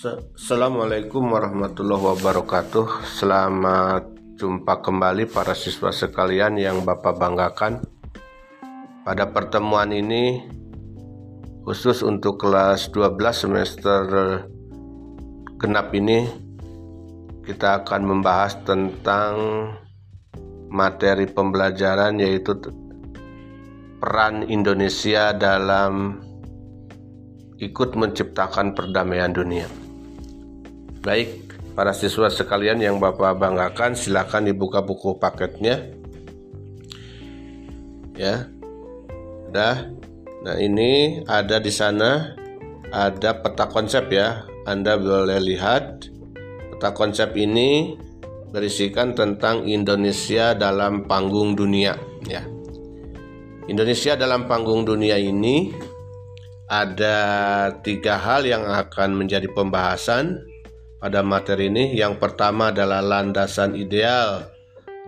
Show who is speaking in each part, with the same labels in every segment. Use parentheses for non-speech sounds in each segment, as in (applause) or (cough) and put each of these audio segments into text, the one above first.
Speaker 1: Assalamualaikum warahmatullahi wabarakatuh. Selamat jumpa kembali para siswa sekalian yang Bapak banggakan. Pada pertemuan ini khusus untuk kelas 12 semester genap ini kita akan membahas tentang materi pembelajaran yaitu peran Indonesia dalam ikut menciptakan perdamaian dunia. Baik, para siswa sekalian yang Bapak banggakan, silakan dibuka buku paketnya. Ya. Udah. Nah, ini ada di sana ada peta konsep ya. Anda boleh lihat peta konsep ini berisikan tentang Indonesia dalam panggung dunia ya. Indonesia dalam panggung dunia ini ada tiga hal yang akan menjadi pembahasan pada materi ini. Yang pertama adalah landasan ideal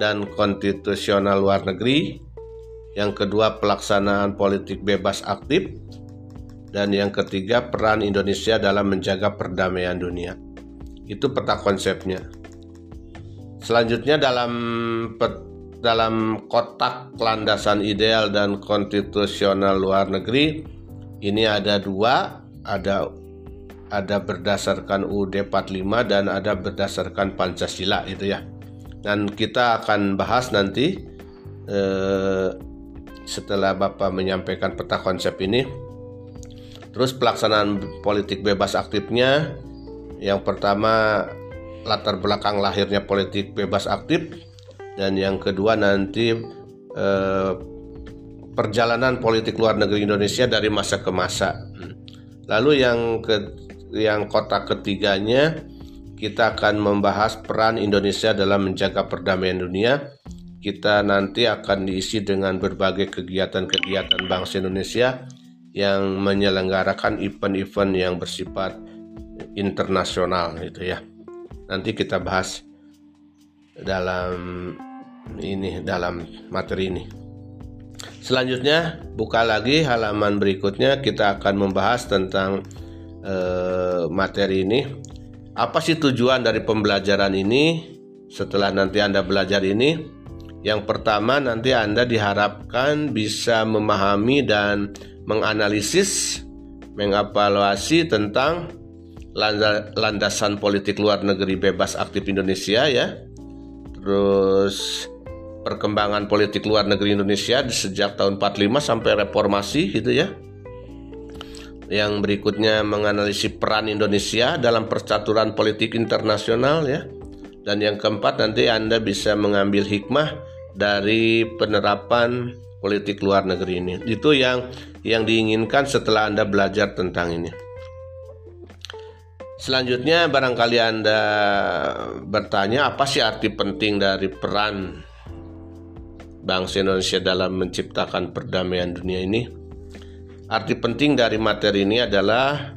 Speaker 1: dan konstitusional luar negeri. Yang kedua pelaksanaan politik bebas aktif. Dan yang ketiga peran Indonesia dalam menjaga perdamaian dunia. Itu peta konsepnya. Selanjutnya dalam dalam kotak landasan ideal dan konstitusional luar negeri ini ada dua, ada ada berdasarkan UUD 45 dan ada berdasarkan Pancasila itu ya. Dan kita akan bahas nanti eh, setelah Bapak menyampaikan peta konsep ini. Terus pelaksanaan politik bebas aktifnya yang pertama latar belakang lahirnya politik bebas aktif dan yang kedua nanti eh, perjalanan politik luar negeri Indonesia dari masa ke masa. Lalu yang ke yang kota ketiganya kita akan membahas peran Indonesia dalam menjaga perdamaian dunia. Kita nanti akan diisi dengan berbagai kegiatan-kegiatan bangsa Indonesia yang menyelenggarakan event-event yang bersifat internasional itu ya. Nanti kita bahas dalam ini dalam materi ini. Selanjutnya buka lagi halaman berikutnya kita akan membahas tentang eh, materi ini. Apa sih tujuan dari pembelajaran ini? Setelah nanti Anda belajar ini, yang pertama nanti Anda diharapkan bisa memahami dan menganalisis, mengevaluasi tentang landasan politik luar negeri bebas aktif Indonesia ya. Terus perkembangan politik luar negeri Indonesia sejak tahun 45 sampai reformasi gitu ya yang berikutnya menganalisis peran Indonesia dalam percaturan politik internasional ya. Dan yang keempat nanti Anda bisa mengambil hikmah dari penerapan politik luar negeri ini. Itu yang yang diinginkan setelah Anda belajar tentang ini. Selanjutnya barangkali Anda bertanya apa sih arti penting dari peran bangsa Indonesia dalam menciptakan perdamaian dunia ini? Arti penting dari materi ini adalah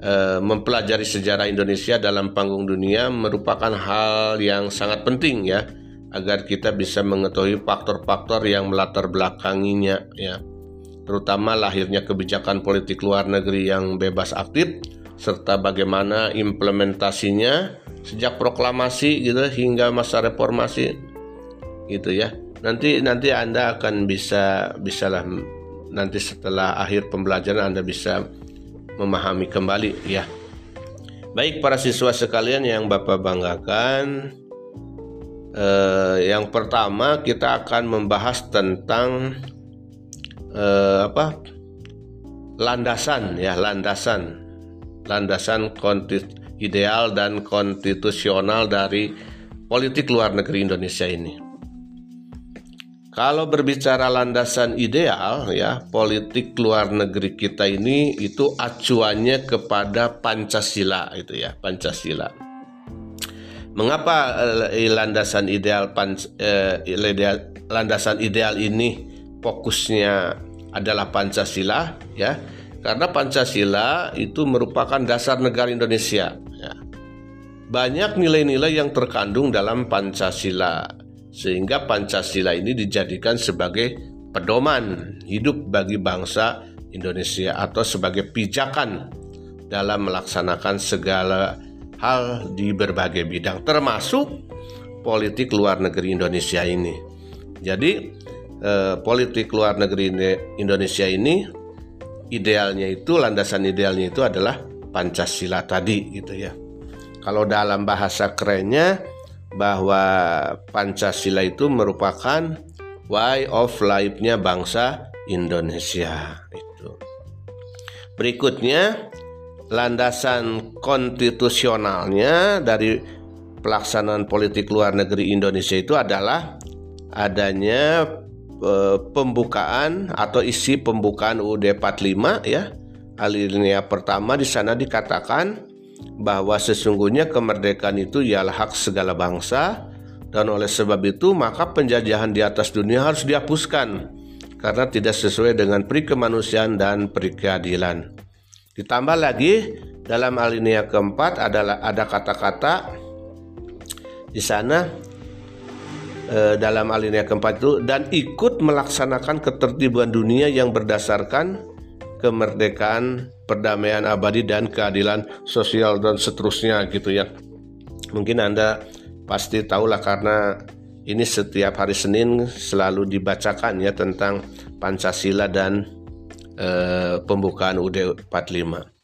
Speaker 1: e, mempelajari sejarah Indonesia dalam panggung dunia merupakan hal yang sangat penting ya agar kita bisa mengetahui faktor-faktor yang melatar belakanginya ya. Terutama lahirnya kebijakan politik luar negeri yang bebas aktif serta bagaimana implementasinya sejak proklamasi gitu hingga masa reformasi gitu ya. Nanti nanti anda akan bisa bisalah nanti setelah akhir pembelajaran Anda bisa memahami kembali ya. Baik para siswa sekalian yang Bapak banggakan, eh, yang pertama kita akan membahas tentang eh, apa? landasan ya, landasan. Landasan ideal dan konstitusional dari politik luar negeri Indonesia ini. Kalau berbicara landasan ideal ya, politik luar negeri kita ini itu acuannya kepada Pancasila itu ya, Pancasila. Mengapa eh, landasan ideal eh, landasan ideal ini fokusnya adalah Pancasila ya? Karena Pancasila itu merupakan dasar negara Indonesia ya. Banyak nilai-nilai yang terkandung dalam Pancasila sehingga Pancasila ini dijadikan sebagai pedoman hidup bagi bangsa Indonesia atau sebagai pijakan dalam melaksanakan segala hal di berbagai bidang termasuk politik luar negeri Indonesia ini. Jadi eh, politik luar negeri Indonesia ini idealnya itu landasan idealnya itu adalah Pancasila tadi gitu ya. Kalau dalam bahasa kerennya bahwa Pancasila itu merupakan way of life-nya bangsa Indonesia itu. Berikutnya landasan konstitusionalnya dari pelaksanaan politik luar negeri Indonesia itu adalah adanya e, pembukaan atau isi pembukaan UUD 45 ya. Alinea pertama di sana dikatakan bahwa sesungguhnya kemerdekaan itu ialah hak segala bangsa dan oleh sebab itu maka penjajahan di atas dunia harus dihapuskan karena tidak sesuai dengan peri kemanusiaan dan peri keadilan. Ditambah lagi dalam alinea keempat adalah ada kata-kata di sana eh, dalam alinea keempat itu dan ikut melaksanakan ketertiban dunia yang berdasarkan kemerdekaan, perdamaian abadi dan keadilan sosial dan seterusnya gitu ya. Mungkin Anda pasti tahulah karena ini setiap hari Senin selalu dibacakan ya tentang Pancasila dan eh, pembukaan UUD 45.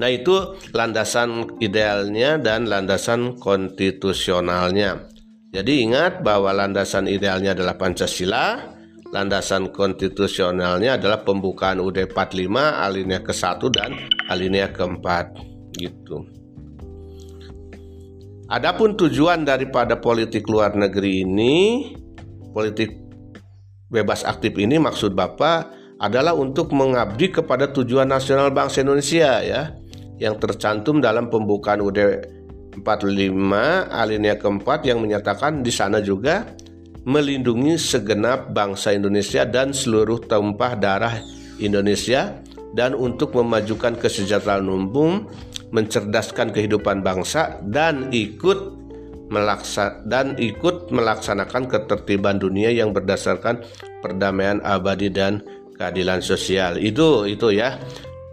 Speaker 1: Nah, itu landasan idealnya dan landasan konstitusionalnya. Jadi ingat bahwa landasan idealnya adalah Pancasila, landasan konstitusionalnya adalah pembukaan UUD 45 alinea ke-1 dan alinea ke-4 gitu. Adapun tujuan daripada politik luar negeri ini, politik bebas aktif ini maksud Bapak adalah untuk mengabdi kepada tujuan nasional bangsa Indonesia ya yang tercantum dalam pembukaan UD 45 alinea keempat yang menyatakan di sana juga melindungi segenap bangsa Indonesia dan seluruh tumpah darah Indonesia dan untuk memajukan kesejahteraan umum, mencerdaskan kehidupan bangsa dan ikut melaksa dan ikut melaksanakan ketertiban dunia yang berdasarkan perdamaian abadi dan keadilan sosial. Itu itu ya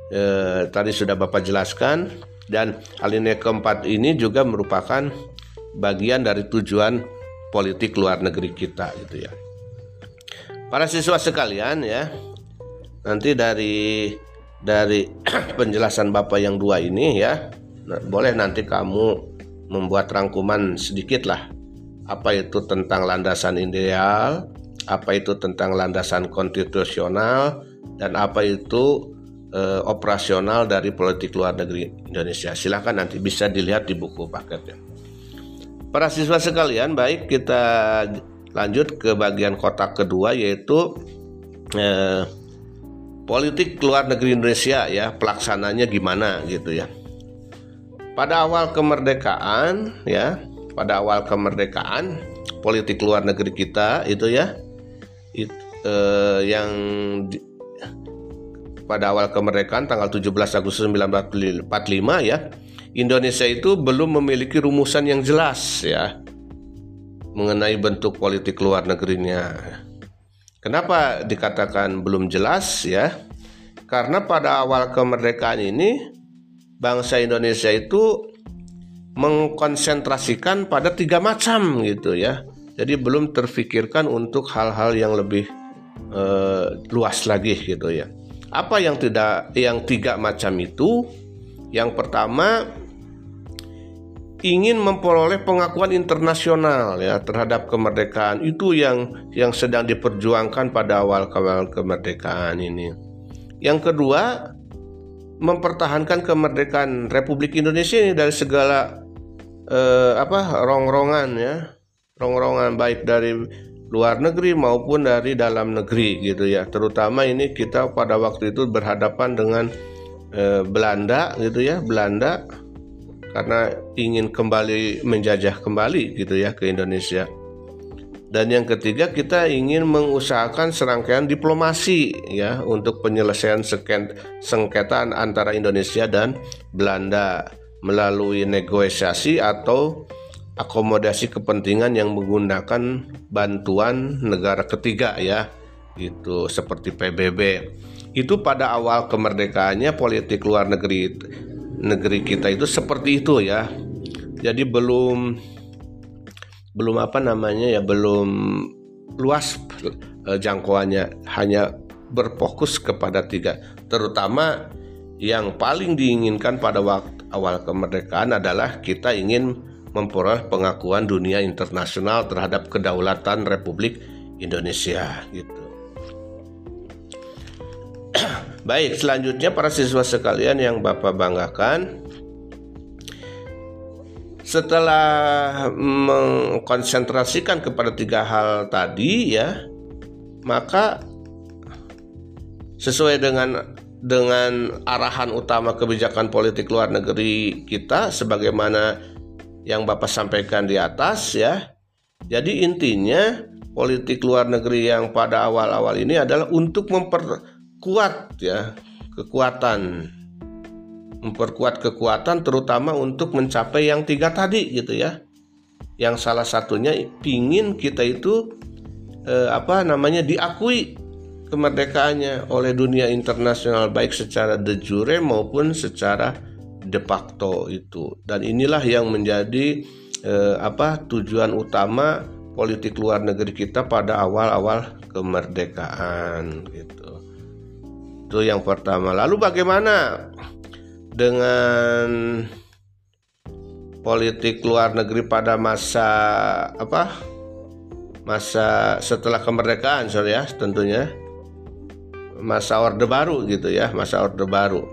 Speaker 1: eh, tadi sudah Bapak jelaskan dan alinea keempat ini juga merupakan bagian dari tujuan politik luar negeri kita gitu ya. Para siswa sekalian ya, nanti dari dari (clears throat) penjelasan Bapak yang dua ini ya, nah, boleh nanti kamu membuat rangkuman sedikit lah apa itu tentang landasan ideal, apa itu tentang landasan konstitusional, dan apa itu eh, operasional dari politik luar negeri Indonesia. Silahkan nanti bisa dilihat di buku paketnya. Para siswa sekalian, baik kita lanjut ke bagian kotak kedua yaitu eh, politik luar negeri Indonesia ya pelaksananya gimana gitu ya. Pada awal kemerdekaan ya, pada awal kemerdekaan politik luar negeri kita itu ya, itu, eh, yang di, pada awal kemerdekaan tanggal 17 Agustus 1945 ya Indonesia itu belum memiliki rumusan yang jelas ya mengenai bentuk politik luar negerinya. Kenapa dikatakan belum jelas ya? Karena pada awal kemerdekaan ini bangsa Indonesia itu mengkonsentrasikan pada tiga macam gitu ya. Jadi belum terfikirkan untuk hal-hal yang lebih uh, luas lagi gitu ya. Apa yang tidak yang tiga macam itu? Yang pertama ingin memperoleh pengakuan internasional ya terhadap kemerdekaan itu yang yang sedang diperjuangkan pada awal awal kemerdekaan ini. Yang kedua mempertahankan kemerdekaan Republik Indonesia ini dari segala eh, apa rongrongan ya rongrongan baik dari luar negeri maupun dari dalam negeri gitu ya. Terutama ini kita pada waktu itu berhadapan dengan e, Belanda gitu ya, Belanda karena ingin kembali menjajah kembali gitu ya ke Indonesia. Dan yang ketiga kita ingin mengusahakan serangkaian diplomasi ya untuk penyelesaian sengketa antara Indonesia dan Belanda melalui negosiasi atau akomodasi kepentingan yang menggunakan bantuan negara ketiga ya itu seperti PBB itu pada awal kemerdekaannya politik luar negeri negeri kita itu seperti itu ya. Jadi belum belum apa namanya ya belum luas eh, jangkauannya hanya berfokus kepada tiga terutama yang paling diinginkan pada waktu awal kemerdekaan adalah kita ingin memperoleh pengakuan dunia internasional terhadap kedaulatan Republik Indonesia gitu. Baik, selanjutnya para siswa sekalian yang Bapak banggakan, setelah mengkonsentrasikan kepada tiga hal tadi ya maka sesuai dengan dengan arahan utama kebijakan politik luar negeri kita sebagaimana yang Bapak sampaikan di atas ya. Jadi intinya politik luar negeri yang pada awal-awal ini adalah untuk memperkuat ya kekuatan. Memperkuat kekuatan terutama untuk mencapai yang tiga tadi gitu ya. Yang salah satunya pingin kita itu eh, apa namanya diakui kemerdekaannya oleh dunia internasional baik secara de jure maupun secara de facto itu. Dan inilah yang menjadi eh, apa tujuan utama politik luar negeri kita pada awal-awal kemerdekaan gitu itu yang pertama. Lalu bagaimana dengan politik luar negeri pada masa apa masa setelah kemerdekaan sorry ya tentunya. Masa orde baru gitu ya masa orde baru.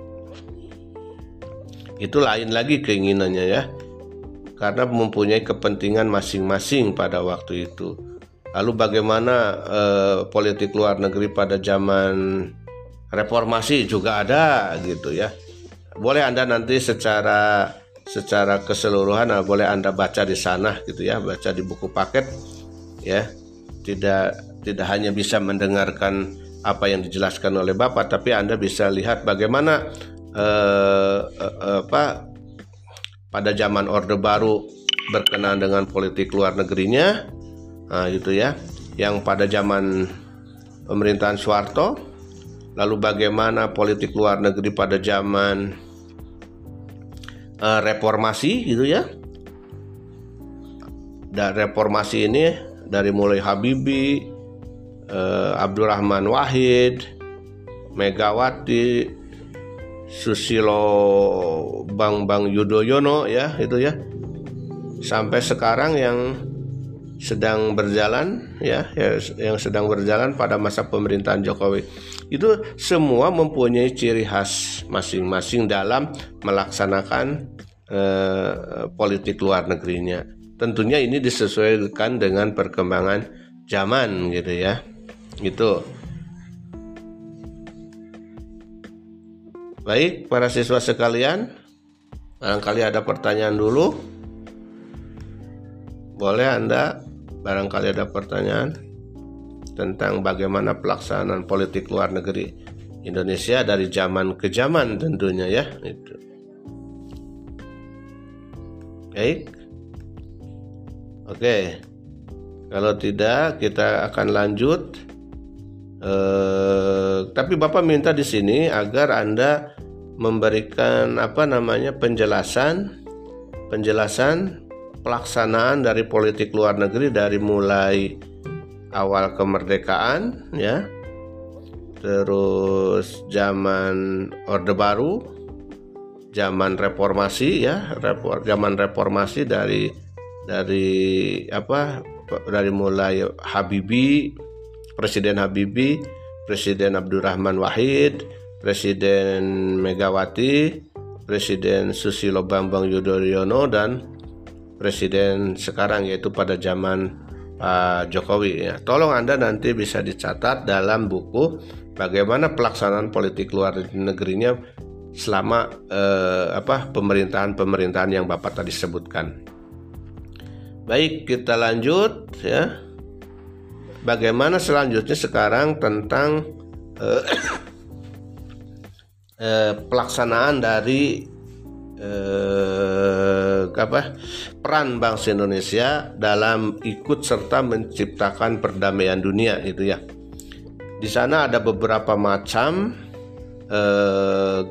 Speaker 1: Itu lain lagi keinginannya ya karena mempunyai kepentingan masing-masing pada waktu itu. Lalu bagaimana eh, politik luar negeri pada zaman reformasi juga ada gitu ya. Boleh anda nanti secara secara keseluruhan nah, boleh anda baca di sana gitu ya baca di buku paket ya. Tidak tidak hanya bisa mendengarkan apa yang dijelaskan oleh bapak tapi anda bisa lihat bagaimana eh, eh, apa pada zaman orde baru berkenaan dengan politik luar negerinya nah, gitu ya. Yang pada zaman pemerintahan Soeharto lalu bagaimana politik luar negeri pada zaman uh, reformasi gitu ya? Dan reformasi ini dari mulai Habibie uh, Abdurrahman Wahid Megawati Susilo Bang Bang Yudhoyono ya itu ya. Sampai sekarang yang sedang berjalan ya yang sedang berjalan pada masa pemerintahan Jokowi. Itu semua mempunyai ciri khas masing-masing dalam melaksanakan eh, politik luar negerinya. Tentunya ini disesuaikan dengan perkembangan zaman gitu ya. Gitu. Baik para siswa sekalian barangkali ada pertanyaan dulu. Boleh anda barangkali ada pertanyaan tentang bagaimana pelaksanaan politik luar negeri Indonesia dari zaman ke zaman tentunya ya itu. Baik. Oke. Kalau tidak kita akan lanjut. Eh, tapi Bapak minta di sini agar Anda memberikan apa namanya penjelasan penjelasan pelaksanaan dari politik luar negeri dari mulai awal kemerdekaan ya. Terus zaman orde baru zaman reformasi ya. Repor, zaman reformasi dari dari apa dari mulai Habibie Presiden Habibie Presiden Abdurrahman Wahid Presiden Megawati Presiden Susilo Bambang Yudhoyono dan presiden sekarang yaitu pada zaman Pak Jokowi ya. Tolong Anda nanti bisa dicatat dalam buku bagaimana pelaksanaan politik luar negerinya selama eh, apa pemerintahan-pemerintahan yang Bapak tadi sebutkan. Baik, kita lanjut ya. Bagaimana selanjutnya sekarang tentang eh, (coughs) eh, pelaksanaan dari eh, apa peran bangsa Indonesia dalam ikut serta menciptakan perdamaian dunia itu ya. Di sana ada beberapa macam eh,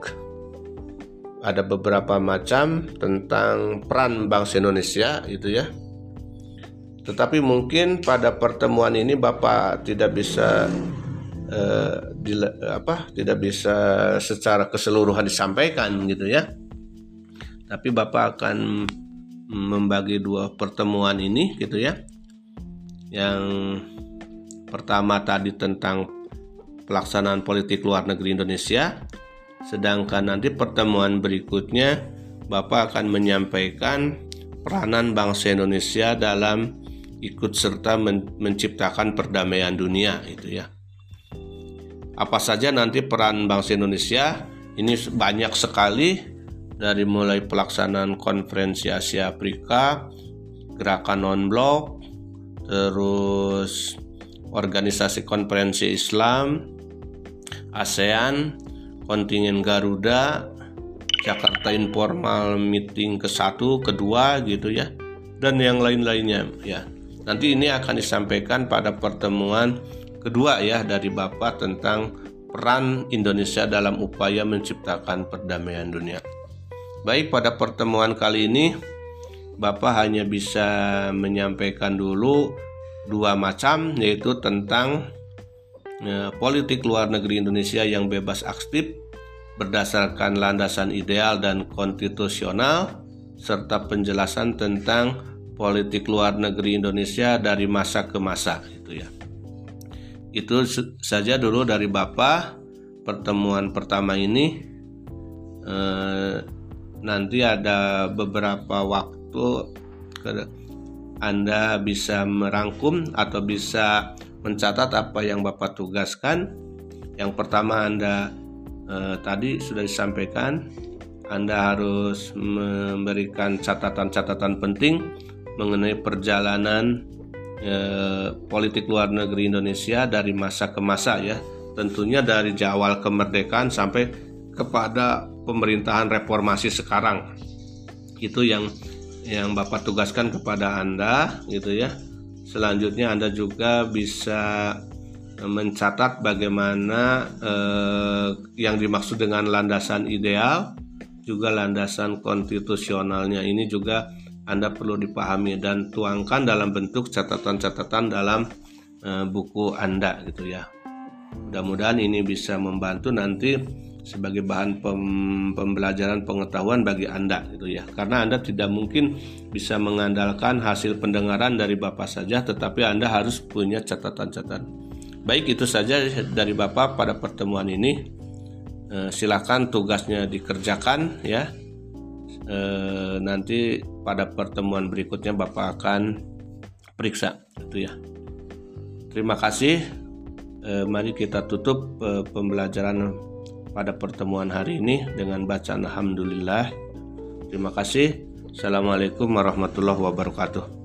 Speaker 1: ada beberapa macam tentang peran bangsa Indonesia itu ya. Tetapi mungkin pada pertemuan ini Bapak tidak bisa eh, di, apa tidak bisa secara keseluruhan disampaikan gitu ya. Tapi Bapak akan membagi dua pertemuan ini gitu ya. Yang pertama tadi tentang pelaksanaan politik luar negeri Indonesia Sedangkan nanti pertemuan berikutnya Bapak akan menyampaikan peranan bangsa Indonesia dalam ikut serta men menciptakan perdamaian dunia itu ya. Apa saja nanti peran bangsa Indonesia ini banyak sekali dari mulai pelaksanaan konferensi Asia Afrika, gerakan non-blok, terus organisasi konferensi Islam, ASEAN, kontingen Garuda Jakarta Informal Meeting ke satu, kedua gitu ya, dan yang lain-lainnya ya. Nanti ini akan disampaikan pada pertemuan kedua ya dari Bapak tentang peran Indonesia dalam upaya menciptakan perdamaian dunia. Baik pada pertemuan kali ini Bapak hanya bisa menyampaikan dulu dua macam yaitu tentang Ya, politik luar negeri Indonesia yang bebas aktif berdasarkan landasan ideal dan konstitusional serta penjelasan tentang politik luar negeri Indonesia dari masa ke masa itu ya. Itu saja dulu dari Bapak pertemuan pertama ini eh, nanti ada beberapa waktu Anda bisa merangkum atau bisa mencatat apa yang Bapak tugaskan. Yang pertama Anda eh, tadi sudah disampaikan, Anda harus memberikan catatan-catatan penting mengenai perjalanan eh, politik luar negeri Indonesia dari masa ke masa ya. Tentunya dari awal kemerdekaan sampai kepada pemerintahan reformasi sekarang. Itu yang yang Bapak tugaskan kepada Anda gitu ya Selanjutnya Anda juga bisa eh, mencatat bagaimana eh, yang dimaksud dengan landasan ideal, juga landasan konstitusionalnya ini juga Anda perlu dipahami dan tuangkan dalam bentuk catatan-catatan dalam eh, buku Anda gitu ya. Mudah-mudahan ini bisa membantu nanti sebagai bahan pem, pembelajaran pengetahuan bagi Anda gitu ya. Karena Anda tidak mungkin bisa mengandalkan hasil pendengaran dari Bapak saja tetapi Anda harus punya catatan-catatan. Baik itu saja dari Bapak pada pertemuan ini. E, silakan tugasnya dikerjakan ya. E, nanti pada pertemuan berikutnya Bapak akan periksa itu ya. Terima kasih. E, mari kita tutup pembelajaran pada pertemuan hari ini dengan bacaan Alhamdulillah. Terima kasih. Assalamualaikum warahmatullahi wabarakatuh.